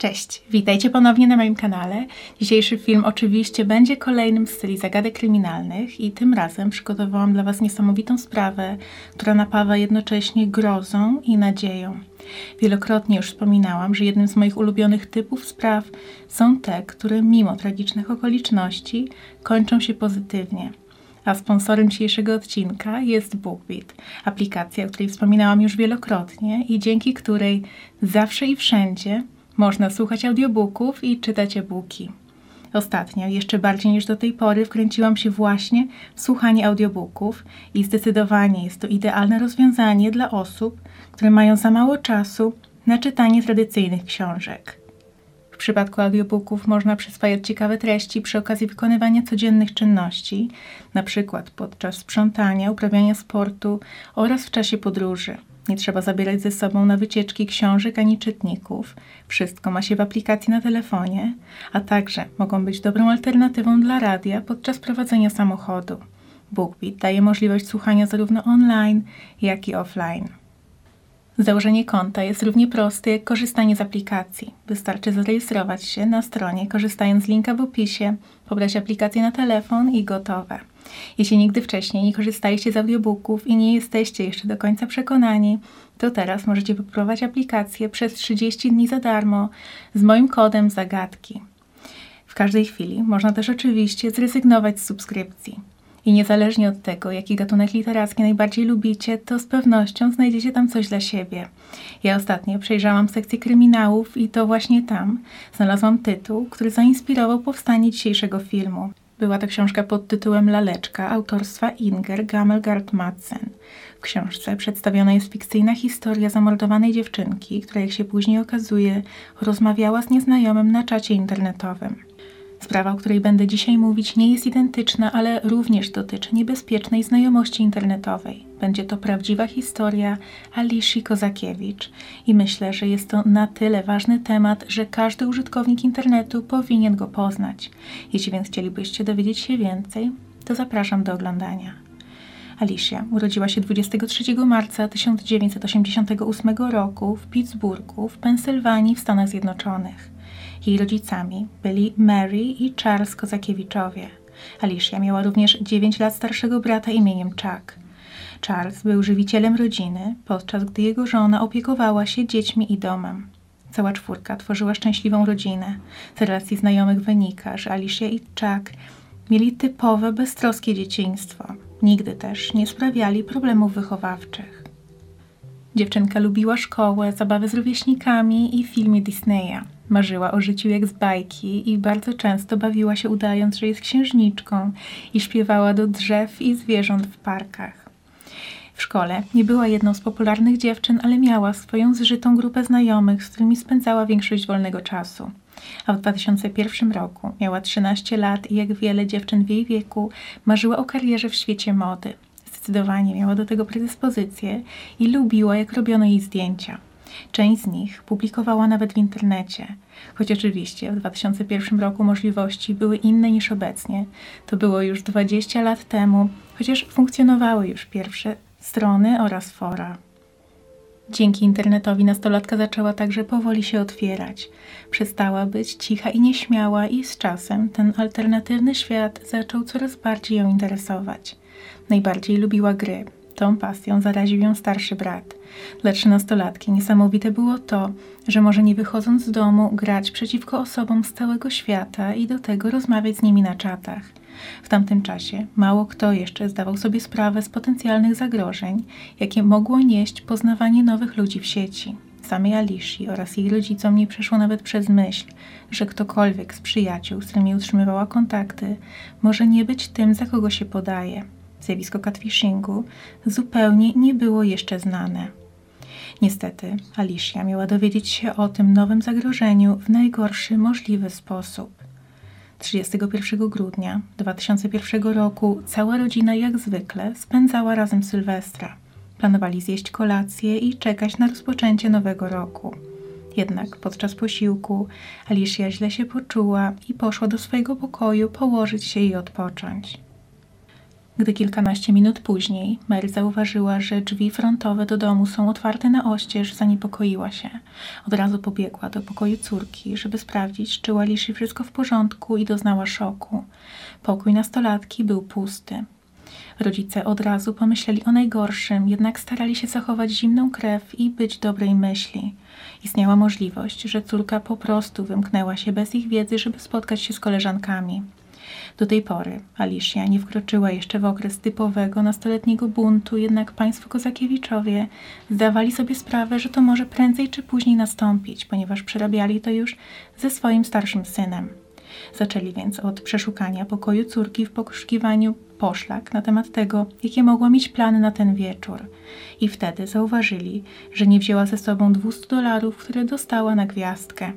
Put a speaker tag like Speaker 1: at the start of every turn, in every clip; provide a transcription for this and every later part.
Speaker 1: Cześć, witajcie ponownie na moim kanale. Dzisiejszy film oczywiście będzie kolejnym z serii zagadek kryminalnych i tym razem przygotowałam dla Was niesamowitą sprawę, która napawa jednocześnie grozą i nadzieją. Wielokrotnie już wspominałam, że jednym z moich ulubionych typów spraw są te, które mimo tragicznych okoliczności kończą się pozytywnie. A sponsorem dzisiejszego odcinka jest BookBeat, aplikacja, o której wspominałam już wielokrotnie i dzięki której zawsze i wszędzie można słuchać audiobooków i czytać e-booki. Ostatnio, jeszcze bardziej niż do tej pory, wkręciłam się właśnie w słuchanie audiobooków i zdecydowanie jest to idealne rozwiązanie dla osób, które mają za mało czasu na czytanie tradycyjnych książek. W przypadku audiobooków można przyswajać ciekawe treści przy okazji wykonywania codziennych czynności, np. podczas sprzątania, uprawiania sportu oraz w czasie podróży. Nie trzeba zabierać ze sobą na wycieczki książek ani czytników. Wszystko ma się w aplikacji na telefonie, a także mogą być dobrą alternatywą dla radia podczas prowadzenia samochodu. BookBeat daje możliwość słuchania zarówno online, jak i offline. Założenie konta jest równie proste jak korzystanie z aplikacji. Wystarczy zarejestrować się na stronie, korzystając z linka w opisie, pobrać aplikację na telefon i gotowe. Jeśli nigdy wcześniej nie korzystaliście z audiobooków i nie jesteście jeszcze do końca przekonani, to teraz możecie wypróbować aplikację przez 30 dni za darmo z moim kodem zagadki. W każdej chwili można też oczywiście zrezygnować z subskrypcji. I niezależnie od tego, jaki gatunek literacki najbardziej lubicie, to z pewnością znajdziecie tam coś dla siebie. Ja ostatnio przejrzałam sekcję kryminałów i to właśnie tam znalazłam tytuł, który zainspirował powstanie dzisiejszego filmu. Była to książka pod tytułem Laleczka autorstwa Inger Gamelgard Madsen. W książce przedstawiona jest fikcyjna historia zamordowanej dziewczynki, która jak się później okazuje rozmawiała z nieznajomym na czacie internetowym. Sprawa, o której będę dzisiaj mówić, nie jest identyczna, ale również dotyczy niebezpiecznej znajomości internetowej. Będzie to prawdziwa historia Alishi Kozakiewicz i myślę, że jest to na tyle ważny temat, że każdy użytkownik internetu powinien go poznać. Jeśli więc chcielibyście dowiedzieć się więcej, to zapraszam do oglądania. Alicia urodziła się 23 marca 1988 roku w Pittsburghu w Pensylwanii w Stanach Zjednoczonych. Jej rodzicami byli Mary i Charles Kozakiewiczowie. Alicia miała również 9 lat starszego brata imieniem Chuck. Charles był żywicielem rodziny, podczas gdy jego żona opiekowała się dziećmi i domem. Cała czwórka tworzyła szczęśliwą rodzinę. Z relacji znajomych wynika, że Alicia i Chuck mieli typowe, beztroskie dzieciństwo. Nigdy też nie sprawiali problemów wychowawczych. Dziewczynka lubiła szkołę, zabawy z rówieśnikami i filmy Disneya. Marzyła o życiu jak z bajki i bardzo często bawiła się udając, że jest księżniczką i śpiewała do drzew i zwierząt w parkach. W szkole nie była jedną z popularnych dziewczyn, ale miała swoją zżytą grupę znajomych, z którymi spędzała większość wolnego czasu. A w 2001 roku miała 13 lat i jak wiele dziewczyn w jej wieku marzyła o karierze w świecie mody. Zdecydowanie miała do tego predyspozycję i lubiła, jak robiono jej zdjęcia. Część z nich publikowała nawet w internecie. Choć oczywiście w 2001 roku możliwości były inne niż obecnie. To było już 20 lat temu, chociaż funkcjonowały już pierwsze strony oraz fora. Dzięki internetowi nastolatka zaczęła także powoli się otwierać. Przestała być cicha i nieśmiała i z czasem ten alternatywny świat zaczął coraz bardziej ją interesować. Najbardziej lubiła gry, Tą pasją zaraził ją starszy brat. Dla trzynastolatki niesamowite było to, że może nie wychodząc z domu grać przeciwko osobom z całego świata i do tego rozmawiać z nimi na czatach. W tamtym czasie mało kto jeszcze zdawał sobie sprawę z potencjalnych zagrożeń, jakie mogło nieść poznawanie nowych ludzi w sieci. Samej Alishi oraz jej rodzicom nie przeszło nawet przez myśl, że ktokolwiek z przyjaciół, z którymi utrzymywała kontakty, może nie być tym, za kogo się podaje zjawisko catfishingu zupełnie nie było jeszcze znane. Niestety, Alicia miała dowiedzieć się o tym nowym zagrożeniu w najgorszy możliwy sposób. 31 grudnia 2001 roku cała rodzina jak zwykle spędzała razem Sylwestra. Planowali zjeść kolację i czekać na rozpoczęcie nowego roku. Jednak podczas posiłku Alicia źle się poczuła i poszła do swojego pokoju położyć się i odpocząć. Gdy kilkanaście minut później Mary zauważyła, że drzwi frontowe do domu są otwarte na oścież, zaniepokoiła się. Od razu pobiegła do pokoju córki, żeby sprawdzić, czy u wszystko w porządku i doznała szoku. Pokój nastolatki był pusty. Rodzice od razu pomyśleli o najgorszym, jednak starali się zachować zimną krew i być dobrej myśli. Istniała możliwość, że córka po prostu wymknęła się bez ich wiedzy, żeby spotkać się z koleżankami. Do tej pory Alicia nie wkroczyła jeszcze w okres typowego nastoletniego buntu, jednak państwo Kozakiewiczowie zdawali sobie sprawę, że to może prędzej czy później nastąpić, ponieważ przerabiali to już ze swoim starszym synem. Zaczęli więc od przeszukania pokoju córki w poszukiwaniu poszlak na temat tego, jakie mogła mieć plany na ten wieczór. I wtedy zauważyli, że nie wzięła ze sobą 200 dolarów, które dostała na gwiazdkę.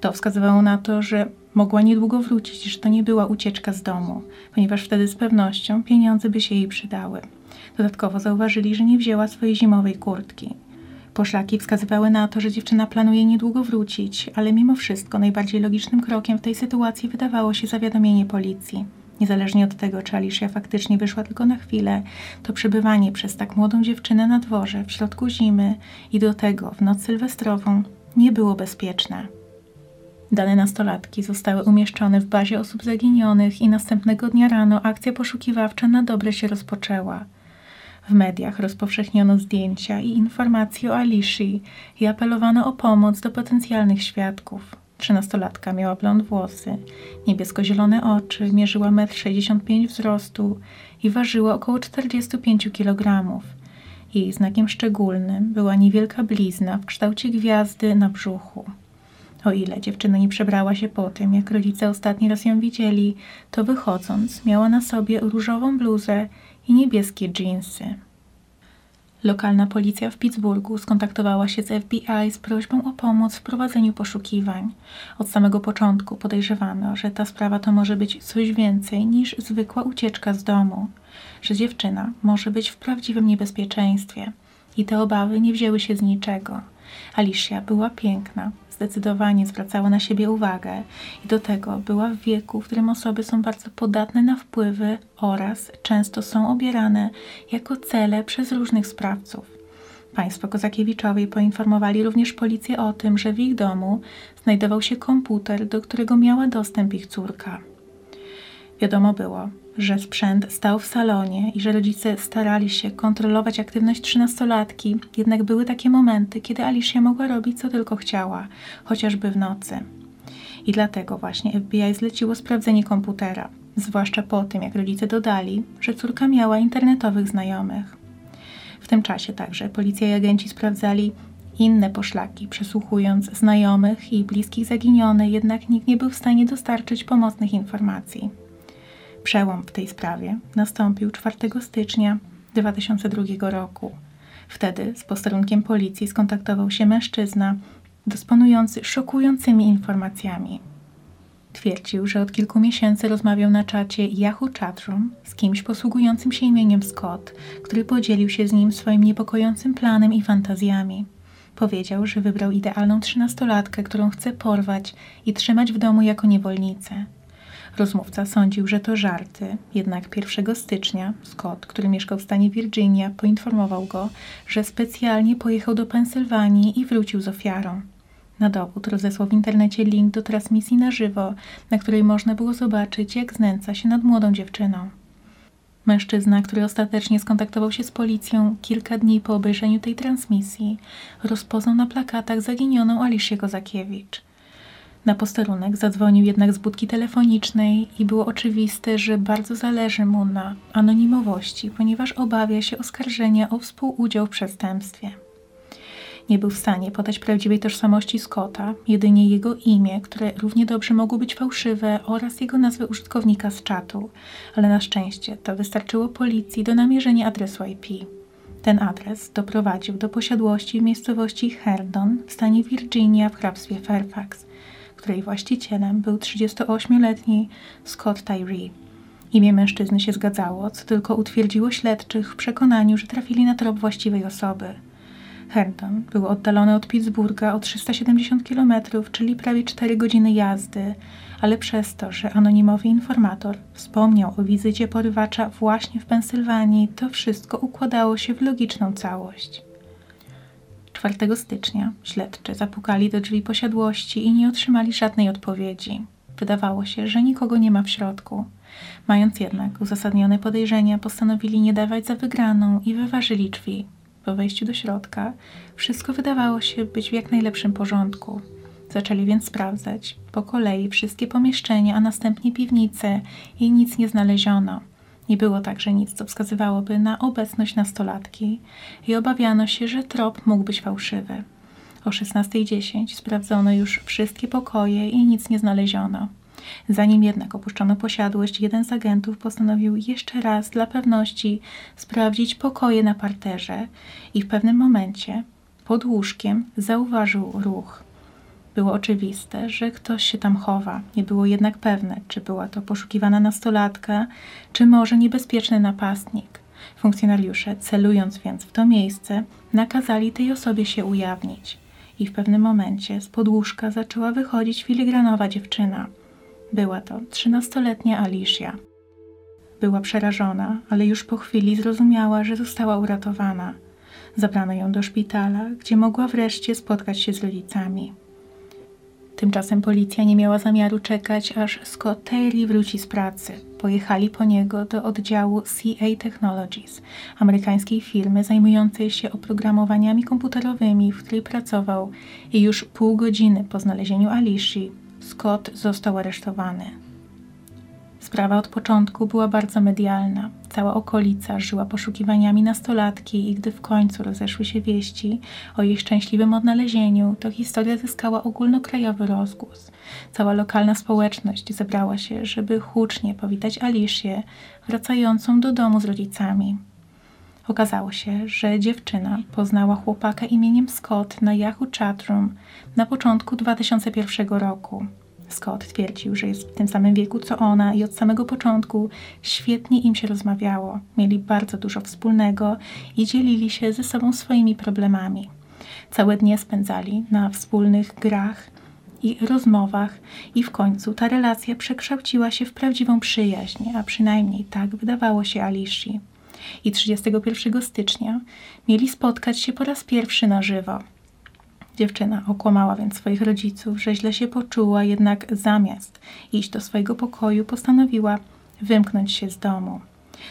Speaker 1: To wskazywało na to, że mogła niedługo wrócić, że to nie była ucieczka z domu, ponieważ wtedy z pewnością pieniądze by się jej przydały. Dodatkowo zauważyli, że nie wzięła swojej zimowej kurtki. Poszlaki wskazywały na to, że dziewczyna planuje niedługo wrócić, ale mimo wszystko najbardziej logicznym krokiem w tej sytuacji wydawało się zawiadomienie policji. Niezależnie od tego, czy Alicia faktycznie wyszła tylko na chwilę, to przebywanie przez tak młodą dziewczynę na dworze w środku zimy i do tego w noc sylwestrową nie było bezpieczne. Dane nastolatki zostały umieszczone w bazie osób zaginionych i następnego dnia rano akcja poszukiwawcza na dobre się rozpoczęła. W mediach rozpowszechniono zdjęcia i informacje o Alicji i apelowano o pomoc do potencjalnych świadków. Trzynastolatka miała blond włosy, niebiesko-zielone oczy, mierzyła 1,65 m wzrostu i ważyła około 45 kg. Jej znakiem szczególnym była niewielka blizna w kształcie gwiazdy na brzuchu. O ile dziewczyna nie przebrała się po tym, jak rodzice ostatni raz ją widzieli, to wychodząc miała na sobie różową bluzę i niebieskie dżinsy. Lokalna policja w Pittsburghu skontaktowała się z FBI z prośbą o pomoc w prowadzeniu poszukiwań. Od samego początku podejrzewano, że ta sprawa to może być coś więcej niż zwykła ucieczka z domu, że dziewczyna może być w prawdziwym niebezpieczeństwie. I te obawy nie wzięły się z niczego. Alicia była piękna, zdecydowanie zwracała na siebie uwagę i do tego była w wieku, w którym osoby są bardzo podatne na wpływy oraz często są obierane jako cele przez różnych sprawców. Państwo Kozakiewiczowie poinformowali również policję o tym, że w ich domu znajdował się komputer, do którego miała dostęp ich córka. Wiadomo było, że sprzęt stał w salonie i że rodzice starali się kontrolować aktywność trzynastolatki, jednak były takie momenty, kiedy Alicia mogła robić co tylko chciała, chociażby w nocy. I dlatego właśnie FBI zleciło sprawdzenie komputera, zwłaszcza po tym, jak rodzice dodali, że córka miała internetowych znajomych. W tym czasie także policja i agenci sprawdzali inne poszlaki, przesłuchując znajomych i bliskich zaginionych, jednak nikt nie był w stanie dostarczyć pomocnych informacji. Przełom w tej sprawie nastąpił 4 stycznia 2002 roku. Wtedy z posterunkiem policji skontaktował się mężczyzna dysponujący szokującymi informacjami. Twierdził, że od kilku miesięcy rozmawiał na czacie Yahoo Chatroom z kimś posługującym się imieniem Scott, który podzielił się z nim swoim niepokojącym planem i fantazjami. Powiedział, że wybrał idealną trzynastolatkę, którą chce porwać i trzymać w domu jako niewolnicę. Rozmówca sądził, że to żarty, jednak 1 stycznia Scott, który mieszkał w stanie Virginia, poinformował go, że specjalnie pojechał do Pensylwanii i wrócił z ofiarą. Na dowód rozesłał w internecie link do transmisji na żywo, na której można było zobaczyć, jak znęca się nad młodą dziewczyną. Mężczyzna, który ostatecznie skontaktował się z policją kilka dni po obejrzeniu tej transmisji, rozpoznał na plakatach zaginioną Aliszę Kozakiewicz. Na posterunek zadzwonił jednak z budki telefonicznej i było oczywiste, że bardzo zależy mu na anonimowości, ponieważ obawia się oskarżenia o współudział w przestępstwie. Nie był w stanie podać prawdziwej tożsamości Scotta, jedynie jego imię, które równie dobrze mogło być fałszywe, oraz jego nazwę użytkownika z czatu, ale na szczęście to wystarczyło policji do namierzenia adresu IP. Ten adres doprowadził do posiadłości w miejscowości Herdon w stanie Virginia w hrabstwie Fairfax, której właścicielem był 38-letni Scott Tyree. Imię mężczyzny się zgadzało, co tylko utwierdziło śledczych w przekonaniu, że trafili na trop właściwej osoby. Herndon był oddalony od Pittsburgha o 370 km, czyli prawie 4 godziny jazdy, ale przez to, że anonimowy informator wspomniał o wizycie porywacza właśnie w Pensylwanii, to wszystko układało się w logiczną całość. 4 stycznia śledczy zapukali do drzwi posiadłości i nie otrzymali żadnej odpowiedzi. Wydawało się, że nikogo nie ma w środku. Mając jednak uzasadnione podejrzenia, postanowili nie dawać za wygraną i wyważyli drzwi. Po wejściu do środka wszystko wydawało się być w jak najlepszym porządku. Zaczęli więc sprawdzać po kolei wszystkie pomieszczenia, a następnie piwnice i nic nie znaleziono. Nie było także nic, co wskazywałoby na obecność nastolatki i obawiano się, że trop mógł być fałszywy. O 16.10 sprawdzono już wszystkie pokoje i nic nie znaleziono. Zanim jednak opuszczono posiadłość, jeden z agentów postanowił jeszcze raz dla pewności sprawdzić pokoje na parterze i w pewnym momencie pod łóżkiem zauważył ruch. Było oczywiste, że ktoś się tam chowa. Nie było jednak pewne, czy była to poszukiwana nastolatka, czy może niebezpieczny napastnik. Funkcjonariusze, celując więc w to miejsce, nakazali tej osobie się ujawnić. I w pewnym momencie z podłóżka zaczęła wychodzić filigranowa dziewczyna. Była to trzynastoletnia Alicia. Była przerażona, ale już po chwili zrozumiała, że została uratowana. Zabrano ją do szpitala, gdzie mogła wreszcie spotkać się z rodzicami. Tymczasem policja nie miała zamiaru czekać, aż Scott Terry wróci z pracy. Pojechali po niego do oddziału CA Technologies, amerykańskiej firmy zajmującej się oprogramowaniami komputerowymi, w której pracował i już pół godziny po znalezieniu Alicji Scott został aresztowany. Sprawa od początku była bardzo medialna. Cała okolica żyła poszukiwaniami nastolatki i gdy w końcu rozeszły się wieści o jej szczęśliwym odnalezieniu, to historia zyskała ogólnokrajowy rozgłos. Cała lokalna społeczność zebrała się, żeby hucznie powitać Alicję, wracającą do domu z rodzicami. Okazało się, że dziewczyna poznała chłopaka imieniem Scott na Yahoo Chatroom na początku 2001 roku. Scott twierdził, że jest w tym samym wieku co ona i od samego początku świetnie im się rozmawiało. Mieli bardzo dużo wspólnego i dzielili się ze sobą swoimi problemami. Całe dnie spędzali na wspólnych grach i rozmowach, i w końcu ta relacja przekształciła się w prawdziwą przyjaźń, a przynajmniej tak wydawało się Alicji. I 31 stycznia mieli spotkać się po raz pierwszy na żywo. Dziewczyna okłamała więc swoich rodziców, że źle się poczuła, jednak zamiast iść do swojego pokoju, postanowiła wymknąć się z domu.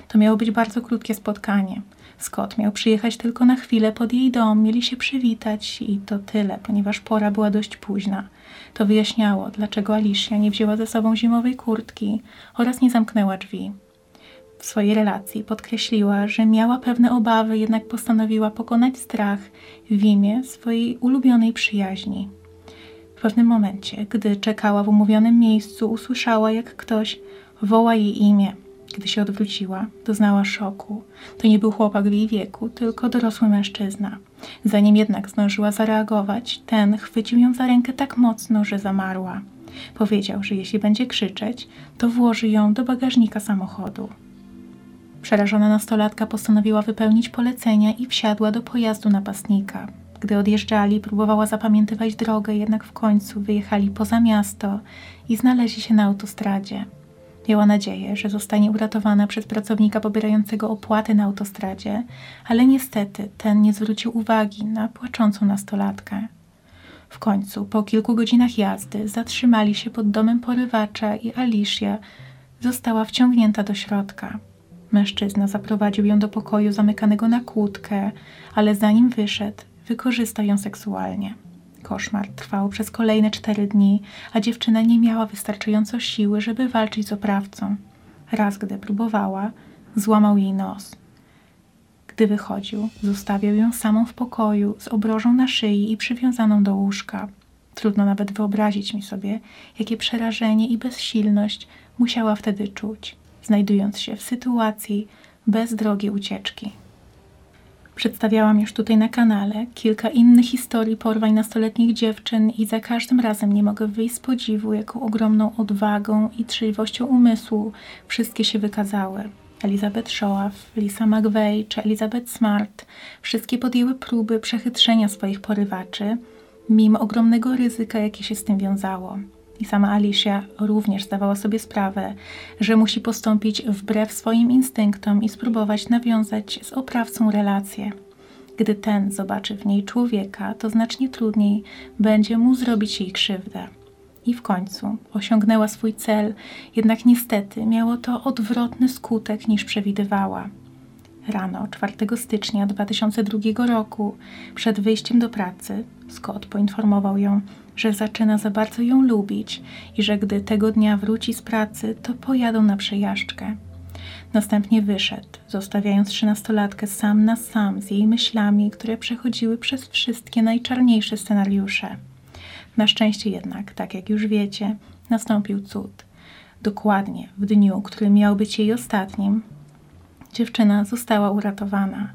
Speaker 1: To miało być bardzo krótkie spotkanie. Scott miał przyjechać tylko na chwilę pod jej dom, mieli się przywitać i to tyle, ponieważ pora była dość późna. To wyjaśniało, dlaczego Alicia nie wzięła ze sobą zimowej kurtki oraz nie zamknęła drzwi swojej relacji podkreśliła, że miała pewne obawy, jednak postanowiła pokonać strach w imię swojej ulubionej przyjaźni. W pewnym momencie, gdy czekała w umówionym miejscu, usłyszała, jak ktoś woła jej imię. Gdy się odwróciła, doznała szoku. To nie był chłopak w jej wieku, tylko dorosły mężczyzna. Zanim jednak zdążyła zareagować, ten chwycił ją za rękę tak mocno, że zamarła. Powiedział, że jeśli będzie krzyczeć, to włoży ją do bagażnika samochodu. Przerażona nastolatka postanowiła wypełnić polecenia i wsiadła do pojazdu napastnika. Gdy odjeżdżali, próbowała zapamiętywać drogę, jednak w końcu wyjechali poza miasto i znaleźli się na autostradzie. Miała nadzieję, że zostanie uratowana przez pracownika pobierającego opłaty na autostradzie, ale niestety ten nie zwrócił uwagi na płaczącą nastolatkę. W końcu, po kilku godzinach jazdy, zatrzymali się pod domem porywacza i Alicia została wciągnięta do środka. Mężczyzna zaprowadził ją do pokoju zamykanego na kłódkę, ale zanim wyszedł, wykorzystał ją seksualnie. Koszmar trwał przez kolejne cztery dni, a dziewczyna nie miała wystarczająco siły, żeby walczyć z oprawcą. Raz, gdy próbowała, złamał jej nos. Gdy wychodził, zostawiał ją samą w pokoju, z obrożą na szyi i przywiązaną do łóżka. Trudno nawet wyobrazić mi sobie, jakie przerażenie i bezsilność musiała wtedy czuć znajdując się w sytuacji bez drogi ucieczki. Przedstawiałam już tutaj na kanale kilka innych historii porwań nastoletnich dziewczyn i za każdym razem nie mogę wyjść z podziwu, jaką ogromną odwagą i trzeźwością umysłu wszystkie się wykazały. Elizabeth Shoaf, Lisa McVeigh czy Elizabeth Smart wszystkie podjęły próby przechytrzenia swoich porywaczy, mimo ogromnego ryzyka, jakie się z tym wiązało. I sama Alicia również zdawała sobie sprawę, że musi postąpić wbrew swoim instynktom i spróbować nawiązać z oprawcą relację. Gdy ten zobaczy w niej człowieka, to znacznie trudniej będzie mu zrobić jej krzywdę. I w końcu osiągnęła swój cel, jednak niestety miało to odwrotny skutek niż przewidywała. Rano 4 stycznia 2002 roku, przed wyjściem do pracy, Scott poinformował ją, że zaczyna za bardzo ją lubić i że gdy tego dnia wróci z pracy, to pojadą na przejażdżkę. Następnie wyszedł, zostawiając trzynastolatkę sam na sam z jej myślami, które przechodziły przez wszystkie najczarniejsze scenariusze. Na szczęście jednak, tak jak już wiecie, nastąpił cud. Dokładnie w dniu, który miał być jej ostatnim, dziewczyna została uratowana.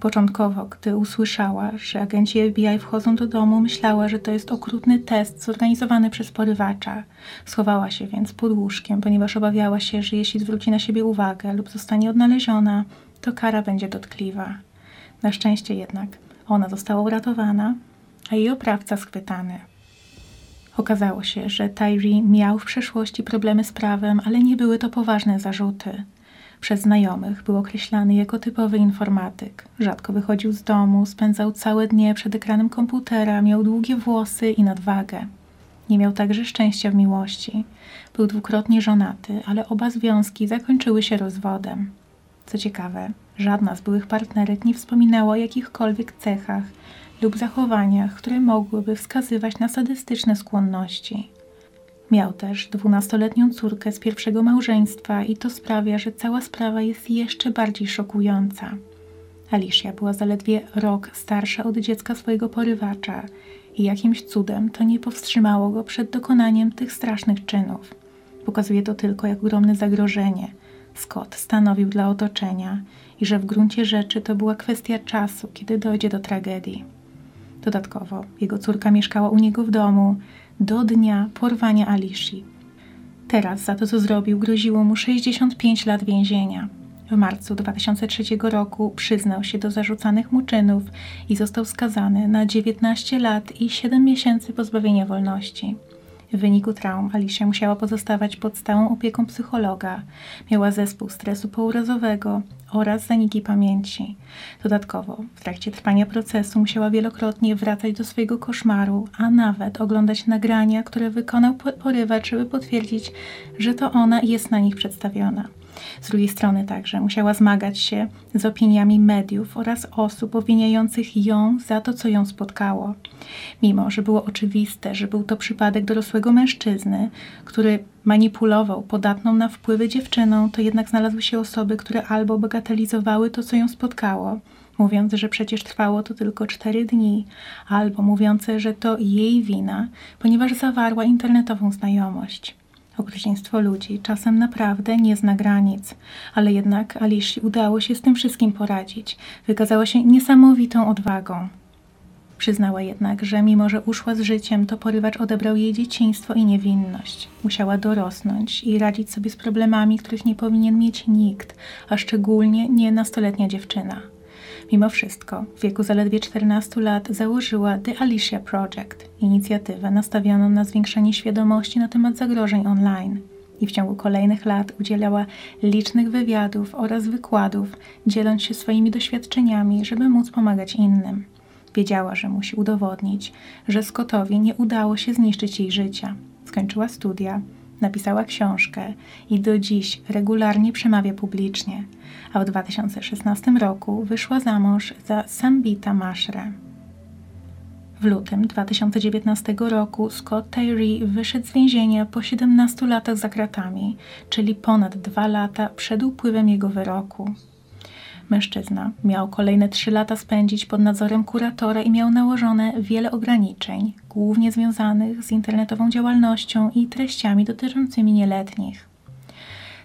Speaker 1: Początkowo, gdy usłyszała, że agenci FBI wchodzą do domu, myślała, że to jest okrutny test zorganizowany przez porywacza. Schowała się więc pod łóżkiem, ponieważ obawiała się, że jeśli zwróci na siebie uwagę lub zostanie odnaleziona, to kara będzie dotkliwa. Na szczęście jednak ona została uratowana, a jej oprawca schwytany. Okazało się, że Tyree miał w przeszłości problemy z prawem, ale nie były to poważne zarzuty. Przez znajomych był określany jako typowy informatyk. Rzadko wychodził z domu, spędzał całe dnie przed ekranem komputera, miał długie włosy i nadwagę. Nie miał także szczęścia w miłości. Był dwukrotnie żonaty, ale oba związki zakończyły się rozwodem. Co ciekawe, żadna z byłych partnerek nie wspominała o jakichkolwiek cechach lub zachowaniach, które mogłyby wskazywać na sadystyczne skłonności. Miał też dwunastoletnią córkę z pierwszego małżeństwa i to sprawia, że cała sprawa jest jeszcze bardziej szokująca. Alicia była zaledwie rok starsza od dziecka swojego porywacza i jakimś cudem to nie powstrzymało go przed dokonaniem tych strasznych czynów. Pokazuje to tylko, jak ogromne zagrożenie Scott stanowił dla otoczenia i że w gruncie rzeczy to była kwestia czasu, kiedy dojdzie do tragedii. Dodatkowo jego córka mieszkała u niego w domu, do dnia porwania Alishi. Teraz za to, co zrobił, groziło mu 65 lat więzienia. W marcu 2003 roku przyznał się do zarzucanych mu czynów i został skazany na 19 lat i 7 miesięcy pozbawienia wolności. W wyniku traum Alicia musiała pozostawać pod stałą opieką psychologa, miała zespół stresu pourazowego oraz zaniki pamięci. Dodatkowo, w trakcie trwania procesu musiała wielokrotnie wracać do swojego koszmaru, a nawet oglądać nagrania, które wykonał porywacz, żeby potwierdzić, że to ona jest na nich przedstawiona. Z drugiej strony także musiała zmagać się z opiniami mediów oraz osób obwiniających ją za to, co ją spotkało. Mimo, że było oczywiste, że był to przypadek dorosłego mężczyzny, który manipulował podatną na wpływy dziewczyną, to jednak znalazły się osoby, które albo bagatelizowały to, co ją spotkało, mówiąc, że przecież trwało to tylko cztery dni, albo mówiące, że to jej wina, ponieważ zawarła internetową znajomość. Okrucieństwo ludzi czasem naprawdę nie zna granic, ale jednak Alishi udało się z tym wszystkim poradzić. Wykazała się niesamowitą odwagą. Przyznała jednak, że mimo, że uszła z życiem, to porywacz odebrał jej dzieciństwo i niewinność. Musiała dorosnąć i radzić sobie z problemami, których nie powinien mieć nikt, a szczególnie nie nastoletnia dziewczyna. Mimo wszystko, w wieku zaledwie 14 lat założyła The Alicia Project, inicjatywę nastawioną na zwiększenie świadomości na temat zagrożeń online. I w ciągu kolejnych lat udzielała licznych wywiadów oraz wykładów, dzieląc się swoimi doświadczeniami, żeby móc pomagać innym. Wiedziała, że musi udowodnić, że Scottowi nie udało się zniszczyć jej życia. Skończyła studia, napisała książkę i do dziś regularnie przemawia publicznie, a w 2016 roku wyszła za mąż za Sambita Mashre. W lutym 2019 roku Scott Tyree wyszedł z więzienia po 17 latach za kratami, czyli ponad dwa lata przed upływem jego wyroku. Mężczyzna miał kolejne trzy lata spędzić pod nadzorem kuratora i miał nałożone wiele ograniczeń, głównie związanych z internetową działalnością i treściami dotyczącymi nieletnich.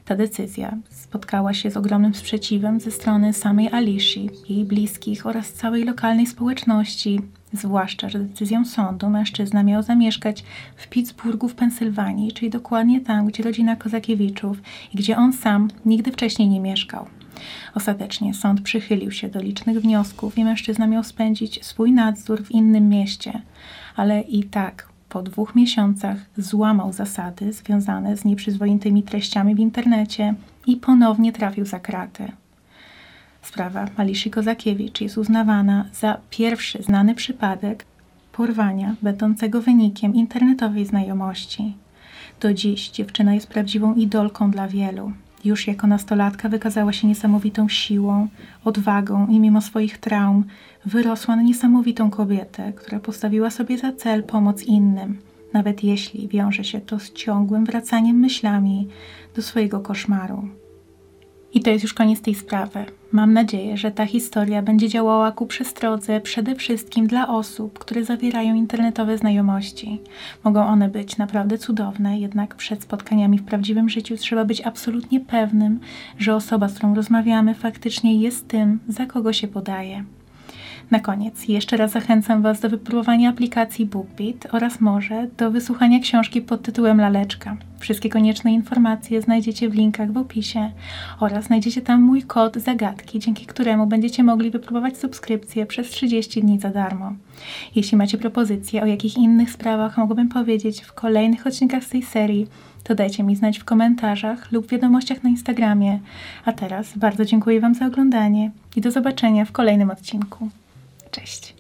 Speaker 1: Ta decyzja spotkała się z ogromnym sprzeciwem ze strony samej Alishi, jej bliskich oraz całej lokalnej społeczności, Zwłaszcza, że decyzją sądu mężczyzna miał zamieszkać w Pittsburghu w Pensylwanii, czyli dokładnie tam, gdzie rodzina Kozakiewiczów i gdzie on sam nigdy wcześniej nie mieszkał. Ostatecznie sąd przychylił się do licznych wniosków i mężczyzna miał spędzić swój nadzór w innym mieście, ale i tak po dwóch miesiącach złamał zasady związane z nieprzyzwoitymi treściami w internecie i ponownie trafił za kraty. Sprawa Maliszy Kozakiewicz jest uznawana za pierwszy znany przypadek porwania będącego wynikiem internetowej znajomości. Do dziś dziewczyna jest prawdziwą idolką dla wielu. Już jako nastolatka wykazała się niesamowitą siłą, odwagą i mimo swoich traum wyrosła na niesamowitą kobietę, która postawiła sobie za cel pomoc innym, nawet jeśli wiąże się to z ciągłym wracaniem myślami do swojego koszmaru. I to jest już koniec tej sprawy. Mam nadzieję, że ta historia będzie działała ku przestrodze przede wszystkim dla osób, które zawierają internetowe znajomości. Mogą one być naprawdę cudowne, jednak przed spotkaniami w prawdziwym życiu trzeba być absolutnie pewnym, że osoba, z którą rozmawiamy, faktycznie jest tym, za kogo się podaje. Na koniec jeszcze raz zachęcam Was do wypróbowania aplikacji BookBeat oraz może do wysłuchania książki pod tytułem Laleczka. Wszystkie konieczne informacje znajdziecie w linkach w opisie oraz znajdziecie tam mój kod zagadki, dzięki któremu będziecie mogli wypróbować subskrypcję przez 30 dni za darmo. Jeśli macie propozycje, o jakich innych sprawach mogłabym powiedzieć w kolejnych odcinkach z tej serii, to dajcie mi znać w komentarzach lub wiadomościach na Instagramie. A teraz bardzo dziękuję Wam za oglądanie i do zobaczenia w kolejnym odcinku. Cześć.